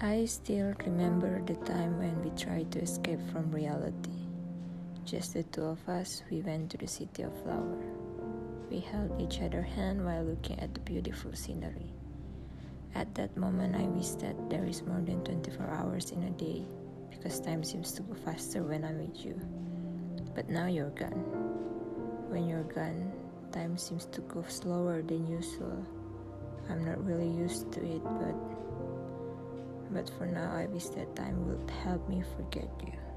I still remember the time when we tried to escape from reality. Just the two of us, we went to the city of flower. We held each other's hand while looking at the beautiful scenery. At that moment, I wish that there is more than 24 hours in a day because time seems to go faster when I'm with you. But now you're gone. When you're gone, time seems to go slower than usual. I'm not really used to it, but but for now I wish that time would help me forget you.